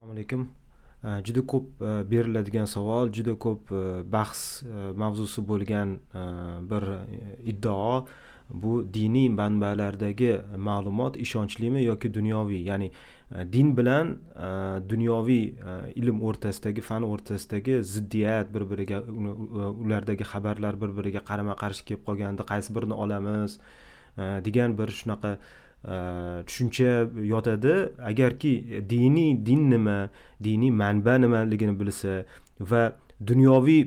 assalomu alaykum. Juda ko'p e, beriladigan savol juda ko'p e, bahs e, mavzusi bo'lgan bir iddao bu diniy manbalardagi ma'lumot ishonchlimi yoki dunyoviy? Ya'ni din bilan dunyoviy ilm o'rtasidagi fan o'rtasidagi ziddiyat bir biriga ulardagi xabarlar bir biriga qarama qarshi kelib qolganda qaysi birini olamiz degan bir shunaqa tushuncha yotadi. Agarki diniy din nima diniy manba nimaligini bilsa va dunyoviy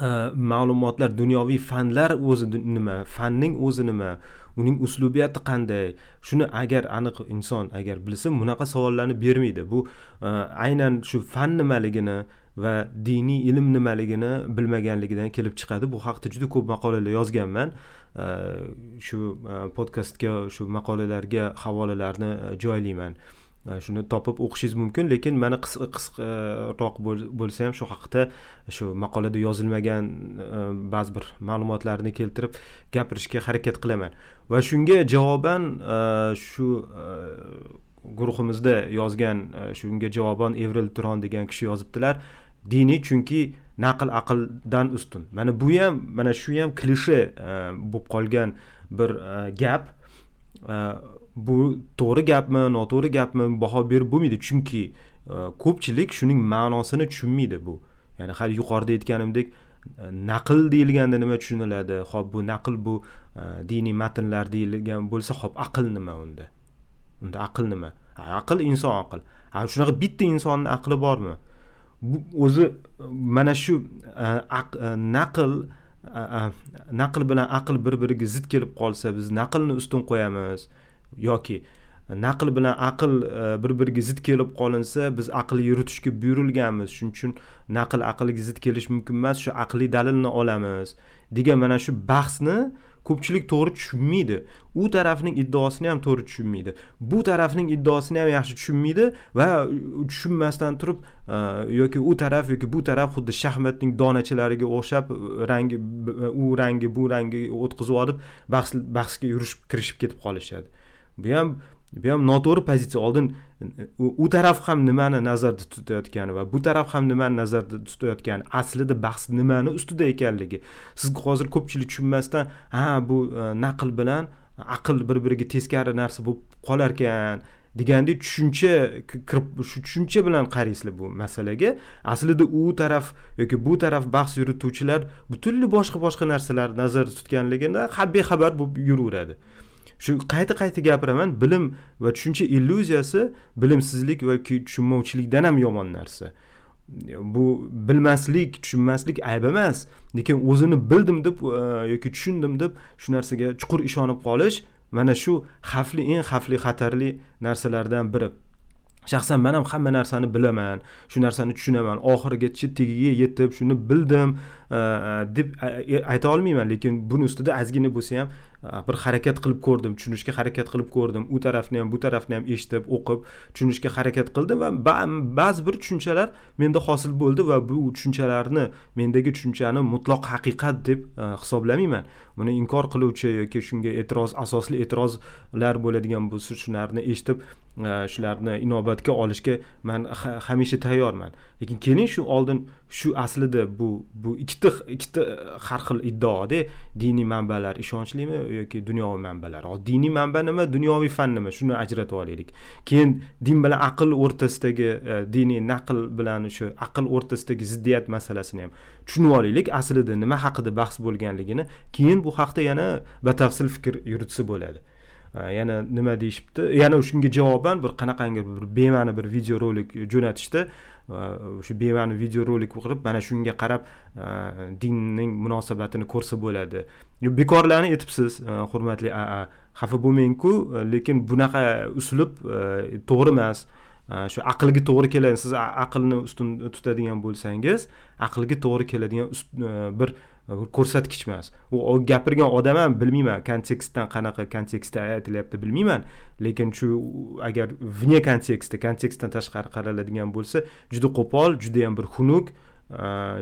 e, ma'lumotlar dunyoviy fanlar o'zi nima fanning o'zi nima uning uslubiyati qanday? Shuni agar aniq inson agar bilsa bunaqa savollarni bermaydi. Bu e, aynan shu fan nimaligini va diniy ilm nimaligini bilmaganligidan kelib chiqadi. Bu haqida juda ko'p maqolalar yozganman. Shu e, podkastga shu maqolalarga havolalarni e, joylayman. E, shuni topib o'qishingiz mumkin lekin mana qisqaroq bo'lsa ham shu haqida shu maqolada yozilmagan ba'zi bir ma'lumotlarni keltirib gapirishga harakat qilaman. Va shunga javoban shu guruhimizda yozgan shunga javoban evril turon degan kishi yozibdilar. Diniy chunki naql aqldan ustun. Mana bu ham mana shu ham klishe e, bo'lib qolgan bir e, gap. E, bu to'g'ri gapmi noto'g'ri gapmi baho berib bo'lmaydi. Chunki ko'pchilik shuning ma'nosini tushunmaydi bu. Ya'ni hali yuqorida aytganimdek naql deyilganda nima tushuniladi? Ho'p bu naql bu diniy matnlar deyilgan bo'lsa ho'p aql nima unda? Unda aql nima? Aql inson aql. Shunaqa bitta insonni aqli bormi? O'zi mana shu e, e, naql e, naql bilan aql bir biriga zid kelib qolsa biz naqlni ustun qo'yamiz. Yoki naql bilan aql bir biriga zid kelib qolinsa biz aql yuritishga buyurilganmiz. Shuning uchun naql aqlga zid kelishi mumkin emas shu aqliy dalilni olamiz. Degan mana shu bahsni ko'pchilik to'g'ri tushunmaydi. U tarafning iddaosini ham to'g'ri tushunmaydi. Bu tarafning iddaosini ham yaxshi tushunmaydi va tushunmasdan turib e, yoki u taraf yoki bu taraf xuddi shaxmatning donachalariga o'xshab e, rangi e, u rangi bu rangi o'tkazib olib bahs bahsga yurishib kirishib ketib qolishadi. Bu ham bu ham noto'g'ri pozitsiya. Oldin u taraf ham nimani nazarda tutayotgani va bu taraf ham nimani nazarda tutayotgani aslida bahs nimani ustida ekanligi. Siz hozir ko'pchilik tushunmasdan ha bu e, naql bilan aql bir biriga teskari narsa bo'lib qolarkan degandek tushuncha kirib shu tushuncha bilan qaraysizlar bu masalaga. Aslida u taraf yoki bu taraf bahs yurituvchilar butunlay boshqa boshqa narsalar nazarda tutganligidan bexabar bo'lib yuraveradi. Shu qayta qayta gapiraman. Bilim va tushuncha illyuziyasi bilimsizlik va tushunmovchilikdan ham yomon narsa. Bu bilmaslik tushunmaslik ayb emas. Lekin o'zini bildim deb e, yoki tushundim deb shu narsaga chuqur ishonib qolish mana shu xavfli eng xavfli xatarli narsalardan biri. Shaxsan man ham hamma narsani bilaman shu narsani tushunaman. Oxirigacha tagiga yetib shuni bildim e, e, deb ayta olmayman. Lekin buni ustida ozgina bo'lsa ham bir harakat qilib ko'rdim tushunishga harakat qilib ko'rdim. U tarafni ham bu tarafni ham eshitib o'qib tushunishga harakat qildim va ba'zi bir tushunchalar menda hosil bo'ldi va bu tushunchalarni mendagi tushunchani mutlaq haqiqat deb e, hisoblamayman. Buni inkor qiluvchi yoki shunga e'tiroz asosli e'tirozlar bo'ladigan bo'lsa shularni eshitib E, shularni inobatga olishga man hamisha tayyorman. Lekin keling shu oldin shu aslida bu bu ikkita ikkita har xil iddaoda diniy manbalar ishonchlimi yoki dunyoviy manbalar? Diniy manba nima dunyoviy fan nima? Shuni ajratib olaylik. Keyin din bilan aql o'rtasidagi e, diniy naql bilan shu aql o'rtasidagi ziddiyat masalasini ham tushunib olaylik. Aslida nima haqida bahs bo'lganligini. Keyin bu haqida yana batafsil fikr yuritsa bo'ladi. Yana nima deyishibdi? Yana shunga javoban bir qanaqangi bir bema'ni bir videorolik jo'natishdi. O'sha bema'ni videorolik qilib mana shunga qarab dinning munosabatini ko'rsa bo'ladi. Bekorlarni aytibsiz hurmatli aa xafa bo'lmangku lekin bunaqa uslub to'g'ri emas. Shu aqlga to'g'ri keladi. Siz aqlni ustun tutadigan bo'lsangiz aqlga to'g'ri keladigan bir ko'rsatkich emas u gapirgan odam ham bilmayman kontekstdan qanaqa kontekstda aytilyapti bilmayman. Lekin shu agar vне kontekstda kontekstdan tashqari qaraladigan bo'lsa juda qo'pol judayam bir xunuk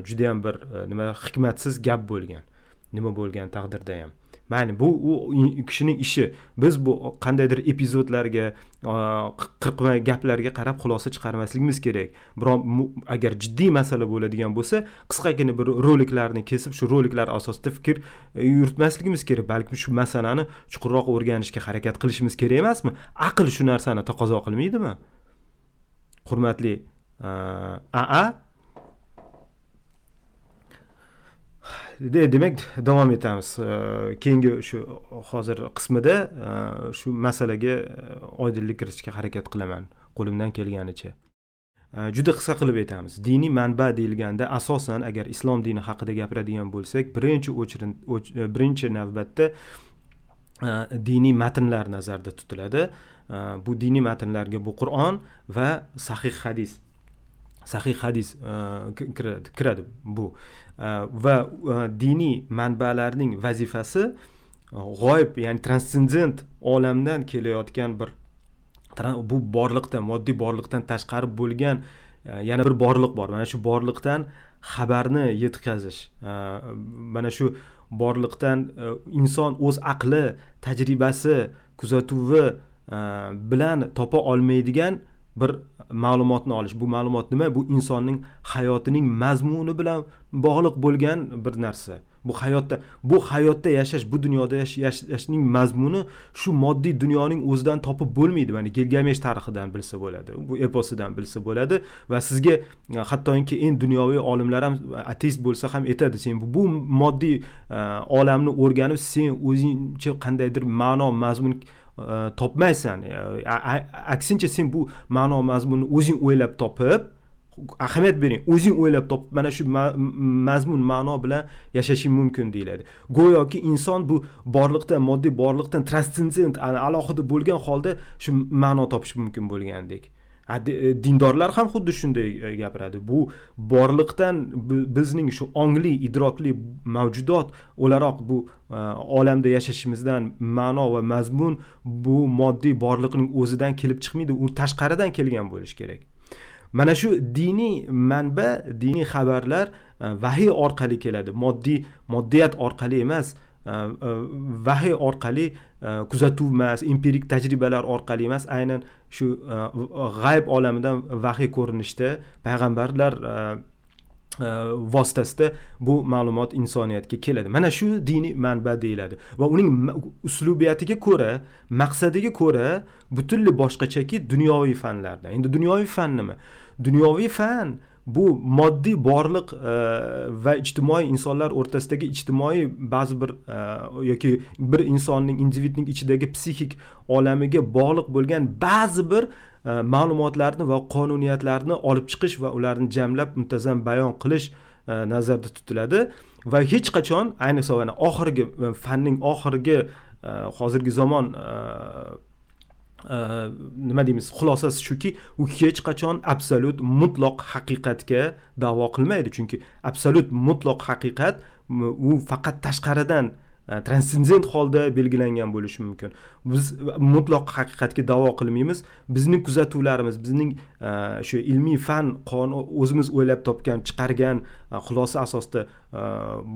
judayam bir e, nima hikmatsiz gap bo'lgan. Nima bo'lgan taqdirda ham. Mayli bu u kishining ishi. Biz bu qandaydir epizodlarga qirqma gaplarga qarab xulosa chiqarmasligimiz kerak. Biron agar jiddiy masala bo'ladigan bo'lsa qisqagina bir roliklarni kesib shu roliklar asosida fikr e, yuritmasligimiz kerak. Balkim shu masalani chuqurroq o'rganishga harakat qilishimiz kerak emasmi? Aql shu narsani taqozo qilmaydimi? Hurmatli aa demak davom etamiz. Keyingi shu hozir qismida e, shu masalaga e, oydinlik kiritishga harakat qilaman qo'limdan kelganicha. E, juda qisqa qilib aytamiz. Diniy manba deyilganda asosan agar islom dini haqida gapiradigan bo'lsak birinchi o'chirin birinchi navbatda diniy matnlar nazarda tutiladi. Bu diniy matnlarga bu qur'on va sahih hadis sahih hadis kiradi bu. Э, va diniy э, manbalarning vazifasi э, g'oyib ya'ni transsendent olamdan kelayotgan bir bu borliqdan moddiy borliqdan tashqari bo'lgan e, yana bir borliq bor. Mana shu borliqdan xabarni yetkazish e, mana shu borliqdan e, inson o'z aqli tajribasi kuzatuvi bilan topa olmaydigan bir ma'lumotni olish. Bu ma'lumot nima? Bu insonning hayotining mazmuni bilan bog'liq bo'lgan bir narsa. Bu hayotda bu hayotda yashash bu dunyoda yashashning mazmuni shu moddiy dunyoning o'zidan topib bo'lmaydi. Mana gilgamesh tarixidan bilsa bo'ladi bu eposidan bilsa bo'ladi va sizga e, hattoki eng dunyoviy olimlar ham e, ateist bo'lsa ham aytadi sen bu moddiy e, olamni o'rganib sen o'zingcha qandaydir ma'no mazmun topmaysan aksincha sen bu ma'no mazmunni o'zing o'ylab topib ahamiyat bering o'zing o'ylab topib mana shu mazmun ma'no bilan yashashing mumkin deyiladi. Go'yoki inson bu borliqdan moddiy borliqdan transsendent alohida bo'lgan holda shu ma'no topish mumkin bo'lgandek. E, dindorlar ham xuddi shunday e, gapiradi. Bu borliqdan bizning shu ongli idrokli mavjudot o'laroq bu e, olamda yashashimizdan ma'no va mazmun bu moddiy borliqning o'zidan kelib chiqmaydi u tashqaridan kelgan bo'lishi kerak. Mana shu diniy manba diniy xabarlar vahiy orqali keladi. Moddiy moddiyat orqali emas vahiy orqali kuzatuv emas empirik tajribalar orqali emas aynan shu e, e, g'ayb olamidan vahiy ko'rinishda payg'ambarlar e, vositasida bu ma'lumot insoniyatga keladi. Mana shu diniy manba deyiladi va uning uslubiyatiga ko'ra maqsadiga ko'ra butunlay boshqachaki dunyoviy fanlardan endi dunyoviy fan nima? Dunyoviy fan bu moddiy borliq e, va ijtimoiy insonlar o'rtasidagi ijtimoiy ba'zi bir e, yoki bir insonning individning ichidagi psixik olamiga bog'liq bo'lgan ba'zi bir e, ma'lumotlarni va qonuniyatlarni olib chiqish va ularni jamlab muntazam bayon qilish nazarda tutiladi. Va hech qachon ayniqsa oxirgi fanning oxirgi hozirgi zamon Э, nima deymiz? Xulosasi shuki u hech qachon absolyut mutloq haqiqatga da'vo qilmaydi. Chunki absolyut mutloq haqiqat u faqat tashqaridan e, transsendent holda belgilangan bo'lishi mumkin. Biz mutlaq haqiqatga da'vo qilmaymiz. Bizning kuzatuvlarimiz bizning e, shu ilmiy fan o'zimiz o'ylab topgan chiqargan e, xulosa asosida e,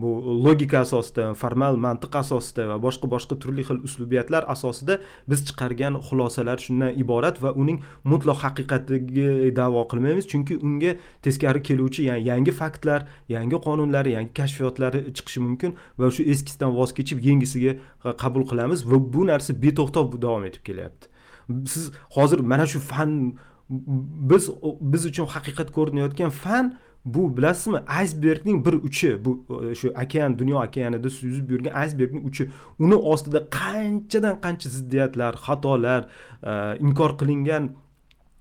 bu logika asosida formal mantiq asosida va boshqa boshqa turli xil uslubiyatlar asosida biz chiqargan xulosalar shundan iborat va uning mutlaq haqiqatiga da'vo qilmaymiz. Chunki unga teskari keluvchi yani yangi faktlar yangi qonunlar yangi kashfiyotlar chiqishi mumkin va shu eskisidan voz kechib yangisiga qabul qilamiz va bu narsa beto'xtov davom etib kelyapti. Siz hozir mana shu fan biz biz uchun haqiqat ko'rinayotgan fan bu bilasizmi? Aysbergning bir uchi bu shu okean dunyo okeanida suzib yurgan aysbergning uchi. Uni ostida qanchadan qancha ziddiyatlar xatolar e, inkor qilingan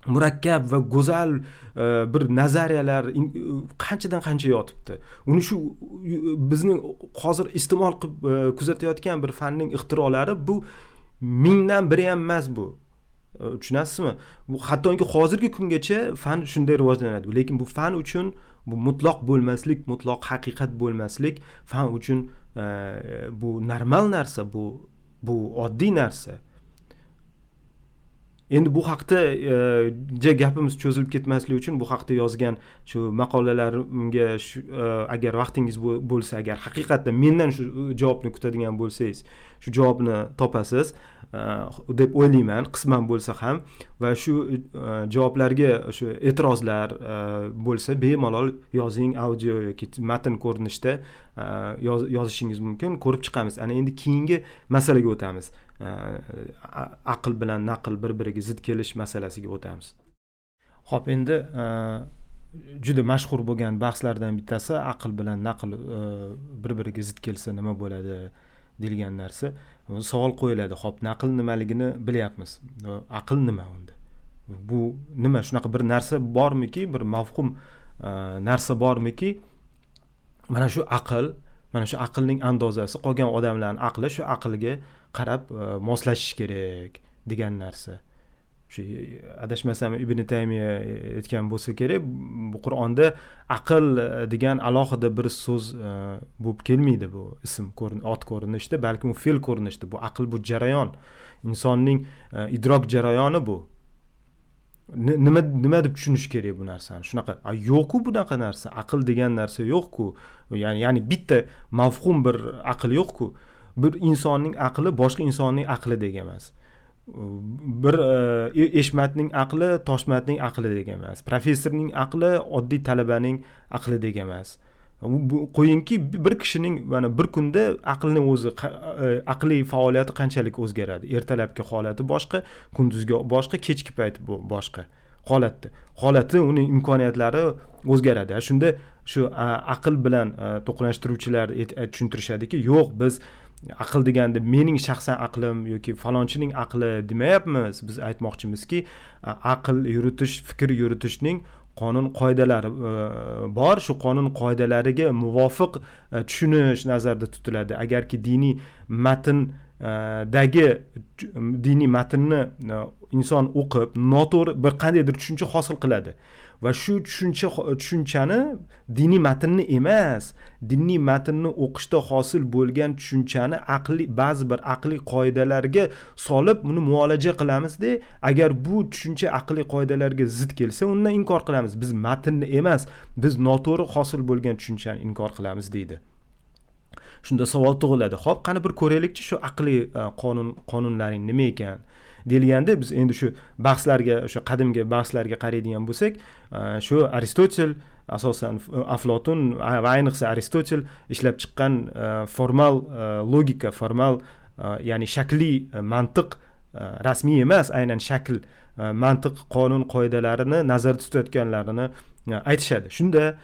murakkab va go'zal e, bir nazariyalar e, qanchadan qancha yotibdi. Uni shu bizning hozir iste'mol qilib kuzatayotgan bir fanning ixtirolari bu mingdan biri ham emas bu. Tushunasizmi? Bu hattoki hozirgi kungacha fan shunday rivojlanadi. Lekin bu fan uchun bu mutloq bo'lmaslik mutloq haqiqat bo'lmaslik fan uchun e, bu normal narsa bu bu oddiy narsa. Endi bu haqda e, ja gapimiz cho'zilib ketmasligi uchun bu haqda yozgan shu maqolalarimga shu e, agar vaqtingiz bo'lsa agar haqiqatdan mendan shu e, javobni kutadigan bo'lsangiz shu javobni topasiz e, deb o'ylayman qisman bo'lsa ham. Va shu e, javoblarga shu e'tirozlar e, bo'lsa bemalol yozing audio yoki matn ko'rinishida yozishingiz mumkin ko'rib chiqamiz. Ana endi keyingi masalaga o'tamiz. Aql bilan naql bir biriga zid kelish masalasiga o'tamiz. Ho'p endi juda mashhur bo'lgan bahslardan bittasi aql bilan naql bir biriga zid kelsa nima bo'ladi? Deyilgan narsa savol qo'yiladi. Ho'p naql nimaligini bilyapmiz. Aql nima unda? Bu nima? Shunaqa bir narsa bormiki bir mavhum e, narsa bormiki? Mana shu aql mana shu aqlning andozasi qolgan odamlarni aqli shu aqlga qarab e, moslashish kerak degan narsa. Shu e, adashmasam ibn taymiya e, aytgan bo'lsa kerak bu qur'onda aql e, degan alohida bir so'z bo'lib kelmaydi bu ism ot ko'rinishida balki u fe'l ko'rinishida bu aql bu jarayon. Insonning idrok jarayoni bu. Nima nima deb tushunish kerak bu narsani? Shunaqa yo'qku bunaqa narsa? Aql degan narsa yo'qku? Ya'ni ya'ni bitta mavhum bir aql yo'qku? Bir insonning aqli boshqa insonning aqlidek emas bir e, e, eshmatning aqli toshmatning aqlidek emas. Professorning aqli oddiy talabaning aqlidek emas. Qo'yingki bir kishining mana bir kunda aqlni o'zi e, aqliy faoliyati qanchalik o'zgaradi? Ertalabki holati boshqa kunduzgi boshqa kechki payt boshqa holatda. Holati uni imkoniyatlari o'zgaradi. Shunda shu aql bilan to'qnashtiruvchilar tushuntirishadiki yo'q biz aql deganda mening shaxsan aqlim yoki falonchining aqli demayapmiz biz aytmoqchimizki aql yuritish fikr yuritishning qonun qoidalari e, bor. Shu qonun qoidalariga muvofiq e, tushunish nazarda tutiladi. Agarki diniy matndagi e, diniy matnni inson o'qib noto'g'ri bir qandaydir tushuncha hosil qiladi. Va shu tushuncha tushunchani diniy matnni emas. Diniy matnni o'qishda hosil bo'lgan tushunchani aqliy ba'zi bir aqliy qoidalarga solib uni muolaja qilamizda agar bu tushuncha aqliy qoidalarga zid kelsa undan inkor qilamiz. Biz matnni emas biz noto'g'ri hosil bo'lgan tushunchani inkor qilamiz deydi. Shunda savol tug'iladi. Ho'p qani bir ko'raylikchi shu aqliy e, qonun qonunlaring nima ekan? Deyilganda biz endi shu bahslarga o'sha qadimgi bahslarga qaraydigan bo'lsak e, shu aristotel asosan e, aflotun va ayniqsa aristotel ishlab chiqqan e, formal logika formal ya'ni shakliy mantiq rasmiy emas aynan shakl mantiq qonun qoidalarini nazarda tutayotganlarini aytishadi. Shunda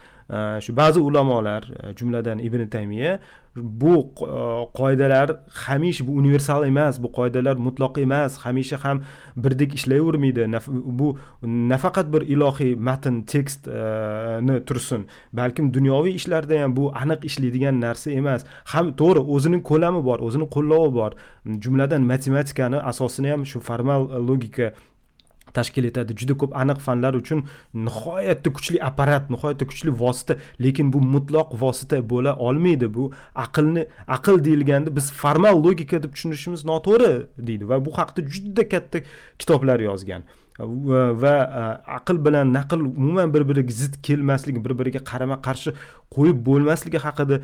shu ba'zi ulamolar e, jumladan ibn taymiya bu e, qoidalar hamisha bu universal emas bu qoidalar mutlaq emas hamisha ham birdek ishlayvermaydi bu nafaqat bir ilohiy matn tekstni tursin balkim dunyoviy ishlarda ham bu aniq ishlaydigan narsa emas. Ham to'g'ri o'zini ko'lami bor o'zini qo'llovi bor. Jumladan matematikani asosini ham shu formal logika tashkil etadi. Juda ko'p aniq fanlar uchun nihoyatda kuchli apparat nihoyatda kuchli vosita. Lekin bu mutloq vosita bo'la olmaydi. Bu aqlni aql deyilganda biz formal logika deb tushunishimiz noto'g'ri deydi va bu haqida juda katta kitoblar yozgan. Va aql bilan naql umuman bir biriga zid kelmasligi bir biriga qarama qarshi qo'yib bo'lmasligi haqida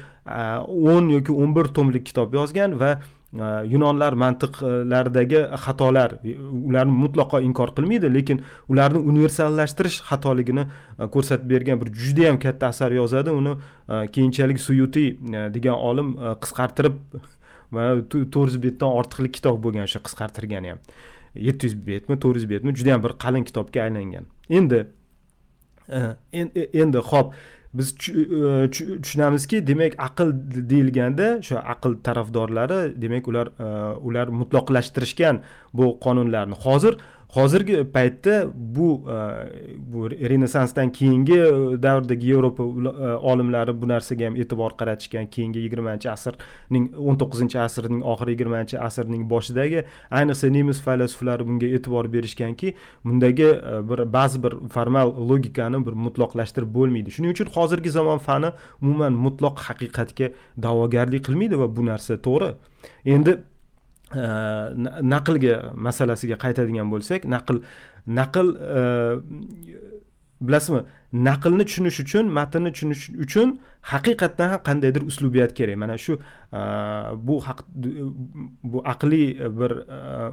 o'n yoki o'n bir tomlik kitob yozgan va yunonlar mantiqlaridagi xatolar ularni mutlaqo inkor qilmaydi lekin ularni universallashtirish xatoligini ko'rsatib bergan bir judayam katta asar yozadi uni keyinchalik suyuti degan olim qisqartirib to'rt yuz betdan ortiqlik kitob bo'lgan o'sha qisqartirgani ham yetti yuz betmi to'rt yuz betmi judayam bir qalin kitobga aylangan endi endi ho'p biz e, tushunamizki demak aql deyilganda o'sha aql tarafdorlari demak ular e, ular mutlaqlashtirishgan bu qonunlarni. Hozir hozirgi paytda bu e, bu renessansdan keyingi e, davrdagi yevropa e, olimlari bu narsaga ham e'tibor qaratishgan. Keyingi yigirmanchi asrning o'n to'qqizinchi asrning oxiri yigirmanchi asrning boshidagi ayniqsa nemis faylasuflari bunga e'tibor berishganki bundagi bir ba'zi bir formal logikani bir mutloqlashtirib bo'lmaydi. Shuning uchun hozirgi zamon fani umuman mutloq haqiqatga da'vogarlik qilmaydi va bu narsa to'g'ri. Endi naqlga masalasiga qaytadigan bo'lsak naql naql bilasizmi naqlni tushunish uchun matnni tushunish uchun haqiqatdan ham qandaydir uslubiyat kerak mana shu bu haq bu aqliy bir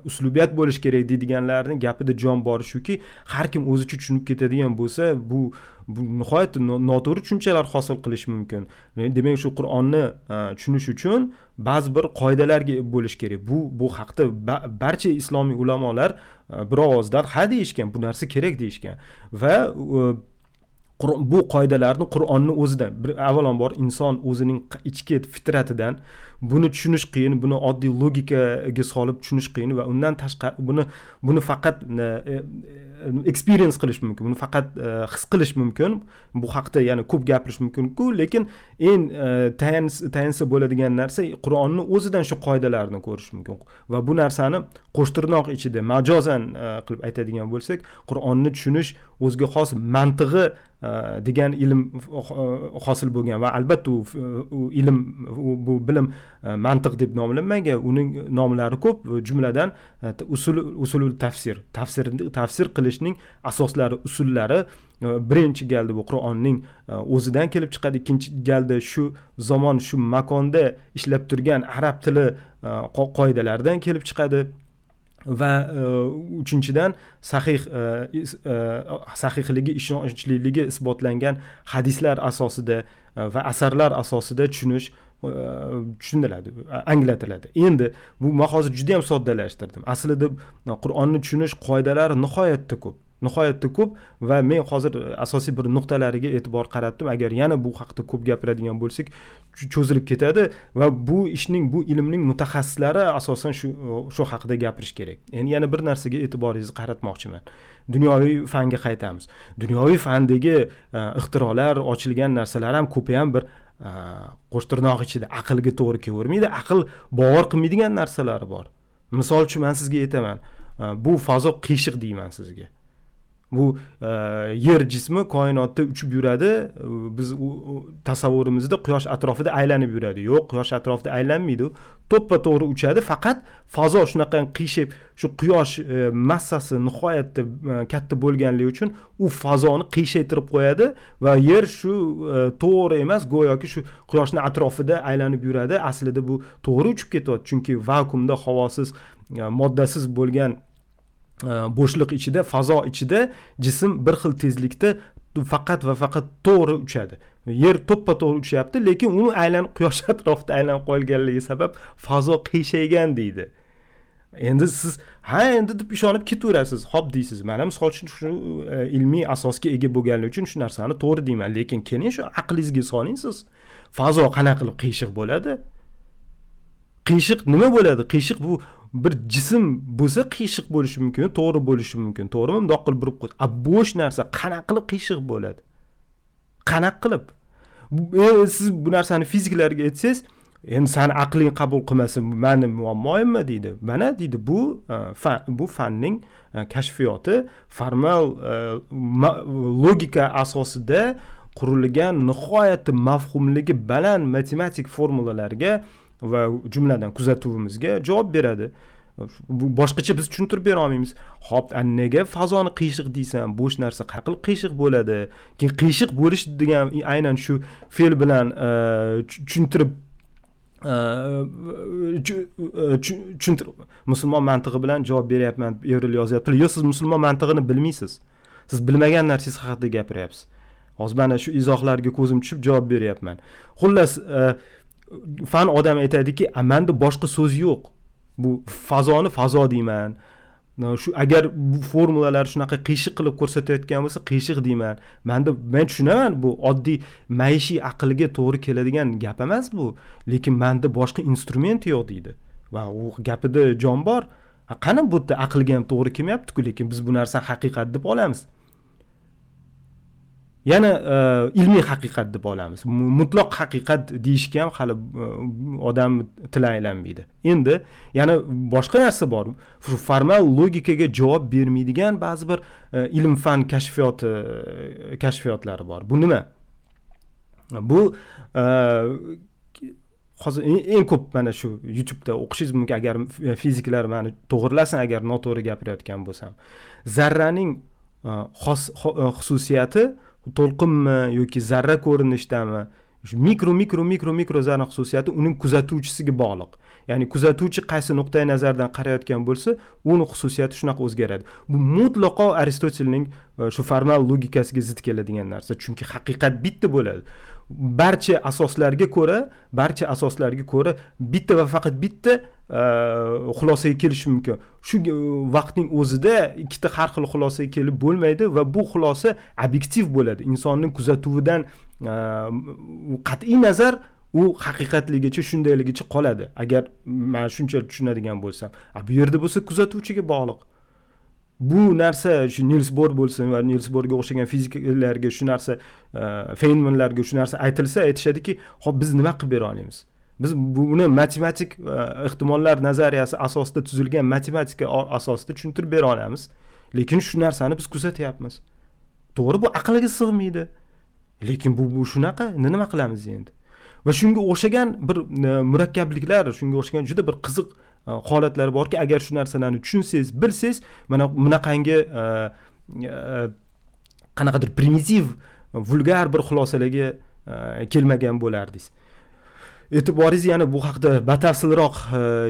uslubiyat bo'lishi kerak deydiganlarni gapida jon bori shuki har kim o'zicha tushunib ketadigan bo'lsa bu bu nihoyatda noto'g'ri tushunchalar hosil qilish mumkin. Demak shu qur'onni e, tushunish uchun ba'zi bir qoidalarga bo'lish kerak. Bu bu haqda barcha islomiy ulamolar e, bir ovozdan ha deyishgan bu narsa kerak deyishgan. Va bu qoidalarni qur'onni o'zidan avvalambor inson o'zining ichki fitratidan buni tushunish qiyin buni oddiy logikaga solib tushunish qiyin va undan tashqari buni buni faqat e, e, experience qilish mumkin buni faqat e, his qilish mumkin. Bu haqida yana ko'p gapirish mumkinku lekin eng tayansa bo'ladigan narsa qur'onni o'zidan shu qoidalarni ko'rish mumkin va bu narsani qo'shtirnoq ichida majozan qilib aytadigan bo'lsak qur'onni tushunish o'ziga xos mantig'i degan ilm hosil bo'lgan va albatta u ilm bu bilim E, mantiq deb nomlanmagan. Uning nomlari ko'p e, jumladan e, usul usulul tafsir. Tafsir tafsir qilishning asoslari usullari birinchi galda bu qur'onning o'zidan kelib chiqadi. Ikkinchi galda shu zamon shu makonda ishlab turgan arab tili qoidalaridan kelib chiqadi. Va uchinchidan sahih sahihligi ishonchliligi isbotlangan hadislar asosida va asarlar asosida tushunish tushuniladi anglatiladi. Endi bu man hozir juda yam soddalashtirdim. Aslida qur'onni tushunish qoidalari nihoyatda ko'p nihoyatda ko'p va men hozir e, asosiy bir nuqtalariga e'tibor qaratdim. Agar yana bu haqida ko'p gapiradigan bo'lsak cho'zilib ketadi va bu ishning bu ilmning mutaxassislari asosan shu e, shu haqida gapirish kerak. Endi yana bir narsaga e'tiboringizni qaratmoqchiman. Dunyoviy fanga qaytamiz. Dunyoviy fandagi e, ixtirolar ochilgan narsalar ham ko'pi ham bir qo'shtirnoq ichida aqlga to'g'ri kelavermaydi aql bovar qilmaydigan narsalari bor. Misol uchun man sizga aytaman bu fazo qiyshiq deyman sizga. Bu e, yer jismi koinotda uchib yuradi. Biz tasavvurimizda quyosh atrofida aylanib yuradi. Yo'q quyosh atrofida aylanmaydi. To'ppa to'g'ri uchadi faqat fazo shunaqa qiyshib shu quyosh e, massasi nihoyatda e, katta bo'lganligi uchun u fazoni qiyshaytirib qo'yadi va yer shu e, to'g'ri emas go'yoki shu quyoshni atrofida aylanib yuradi. Aslida bu to'g'ri uchib ketyapti chunki vakuumda havosiz e, moddasiz bo'lgan Э, bo'shliq ichida fazo ichida jism bir xil tezlikda faqat va faqat to'g'ri uchadi. Yer to'ppa to'g'ri uchyapti lekin u aylanib quyosh atrofida aylanib qolganligi sabab fazo qiyshaygan deydi. Endi siz ha endi deb ishonib ketaverasiz. Hop deysiz. Mana misol uchun shu e, ilmiy asosga ega bo'lganligi uchun shu narsani to'g'ri deyman lekin keling shu aqlingizga soling siz. Fazo qanaqa qilib qiyshiq bo'ladi? Qiyshiq nima bo'ladi? Qiyshiq bu bir jism bo'lsa qiyshiq bo'lishi mumkin to'g'ri bo'lishi mumkin. To'g'rimi? Bundoq qilib burib qo'y. A bo'sh narsa qanaqa qilib qiyshiq bo'ladi? Qanaqa qilib? E, siz bu narsani fiziklarga aytsangiz endi sani aqling qabul qilmasin mani muammoyimmi deydi. Mana deydi bu e, fan bu fanning e, kashfiyoti formal logika asosida qurilgan nihoyatda mavhumligi baland matematik formulalarga va jumladan kuzatuvimizga javob beradi. Boshqacha biz tushuntirib bera olmaymiz. Hop nega fazoni qiyshiq deysan bo'sh narsa qanaqa qilib qiyshiq bo'ladi. Keyin qiyshiq bo'lish degan aynan shu fe'l bilan e, tushuntirib e, e, tushuntirib musulmon mantig'i bilan javob beryapman evril yozyapti yo'q siz musulmon mantig'ini bilmaysiz. Siz bilmagan narsangiz haqida gapiryapsiz. Hozir mana shu izohlarga ko'zim tushib javob beryapman. Xullas uh, fan odam aytadiki manda boshqa so'z yo'q. Bu fazoni fazo deyman. Shu agar bu formulalar shunaqa qiyshiq qilib ko'rsatayotgan bo'lsa qiyshiq deyman. Manda men tushunaman bu oddiy maishiy aqlga to'g'ri keladigan gap emas bu. Lekin manda boshqa instrument yo'q deydi. Va u gapida jon bor. Qani bu yerda aqlga ham to'g'ri kelmayaptiku lekin biz bu narsani haqiqat deb olamiz. Yana e, ilmiy haqiqat deb olamiz. Mutloq haqiqat deyishga ham hali e, odam tili aylanmaydi endi yana boshqa narsa bor. Formal logikaga javob bermaydigan ba'zi bir e, ilm fan kashfiyoti kashfiyotlari bor. Bu nima? Bu hozir eng ko'p mana shu youtubeda o'qishingiz mumkin. Agar fiziklar mani to'g'irlasin agar noto'g'ri gapirayotgan bo'lsam. Zarraning xos xususiyati to'lqinmi yoki zarra ko'rinishdami? Shu mikro mikro mikro mikro zarra xususiyati uning kuzatuvchisiga bog'liq. Ya'ni kuzatuvchi qaysi nuqtai nazardan qarayotgan bo'lsa uni xususiyati shunaqa o'zgaradi. Bu mutlaqo aristotelning e, shu formal logikasiga zid keladigan narsa. Chunki haqiqat bitta bo'ladi. Barcha asoslarga ko'ra barcha asoslarga ko'ra bitta va faqat bitta e, xulosaga kelish mumkin. Shu e, vaqtning o'zida ikkita har xil xulosaga kelib bo'lmaydi va bu xulosa obyektiv bo'ladi. Insonning kuzatuvidan e, qat'iy nazar u haqiqatligicha shundayligicha qoladi. Agar man shunchalik tushunadigan bo'lsam. A bu yerda bo'lsa kuzatuvchiga bog'liq. Bu narsa shu nils bor bo'lsin va nils borga o'xshagan fiziklarga shu narsa e, feynmanlarga shu narsa aytilsa aytishadiki hop biz nima qilib bera olamiz? Biz buni matematik e, ehtimollar nazariyasi asosida tuzilgan matematika asosida tushuntirib bera olamiz. Lekin shu narsani biz kuzatyapmiz. To'g'ri bu aqlga sig'maydi. Lekin bu bu shunaqa nima qilamiz endi? Va shunga o'xshagan bir e, murakkabliklar shunga o'xshagan juda bir qiziq uh, E, holatlar borki agar shu narsalarni tushunsangiz bilsangiz mana bunaqangi e, e, qanaqadir primitiv vulgar bir xulosalarga kelmagan bo'lardingiz. E'tiboringizni yana bu haqida batafsilroq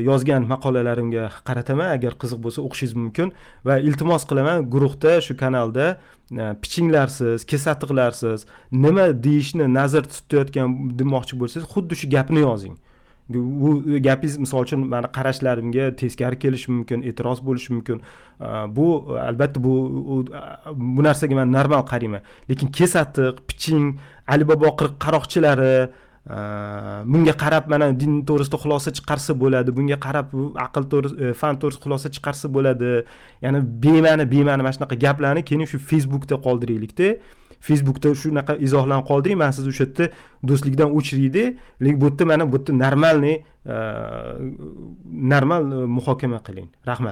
yozgan maqolalarimga qarataman. Agar qiziq bo'lsa o'qishingiz mumkin. Va iltimos qilaman guruhda shu kanalda pichinglarsiz kesatiqlarsiz nima deyishni nazarda tutayotgan demoqchi bo'lsangiz xuddi shu gapni yozing. Bu gapingiz misol uchun mani qarashlarimga teskari kelishi mumkin e'tiroz bo'lishi mumkin. Bu albatta bu bu narsaga man normal qarayman lekin kesatiq piching alibobo qirq qaroqchilari bunga qarab mana din to'g'risida xulosa chiqarsa bo'ladi bunga qarab aql to'g'risida e, fan to'g'risida xulosa chiqarsa bo'ladi. Ya'ni bema'ni bema'ni mana shunaqa gaplarni keyin shu facebookda qoldiraylikda. Facebookda shunaqa izohlarni qoldiring man sizni o'sha yerda do'stlikdan o'chiraydi lekin bu yerda mana bu yerda нормальный normal muhokama qiling. Rahmat.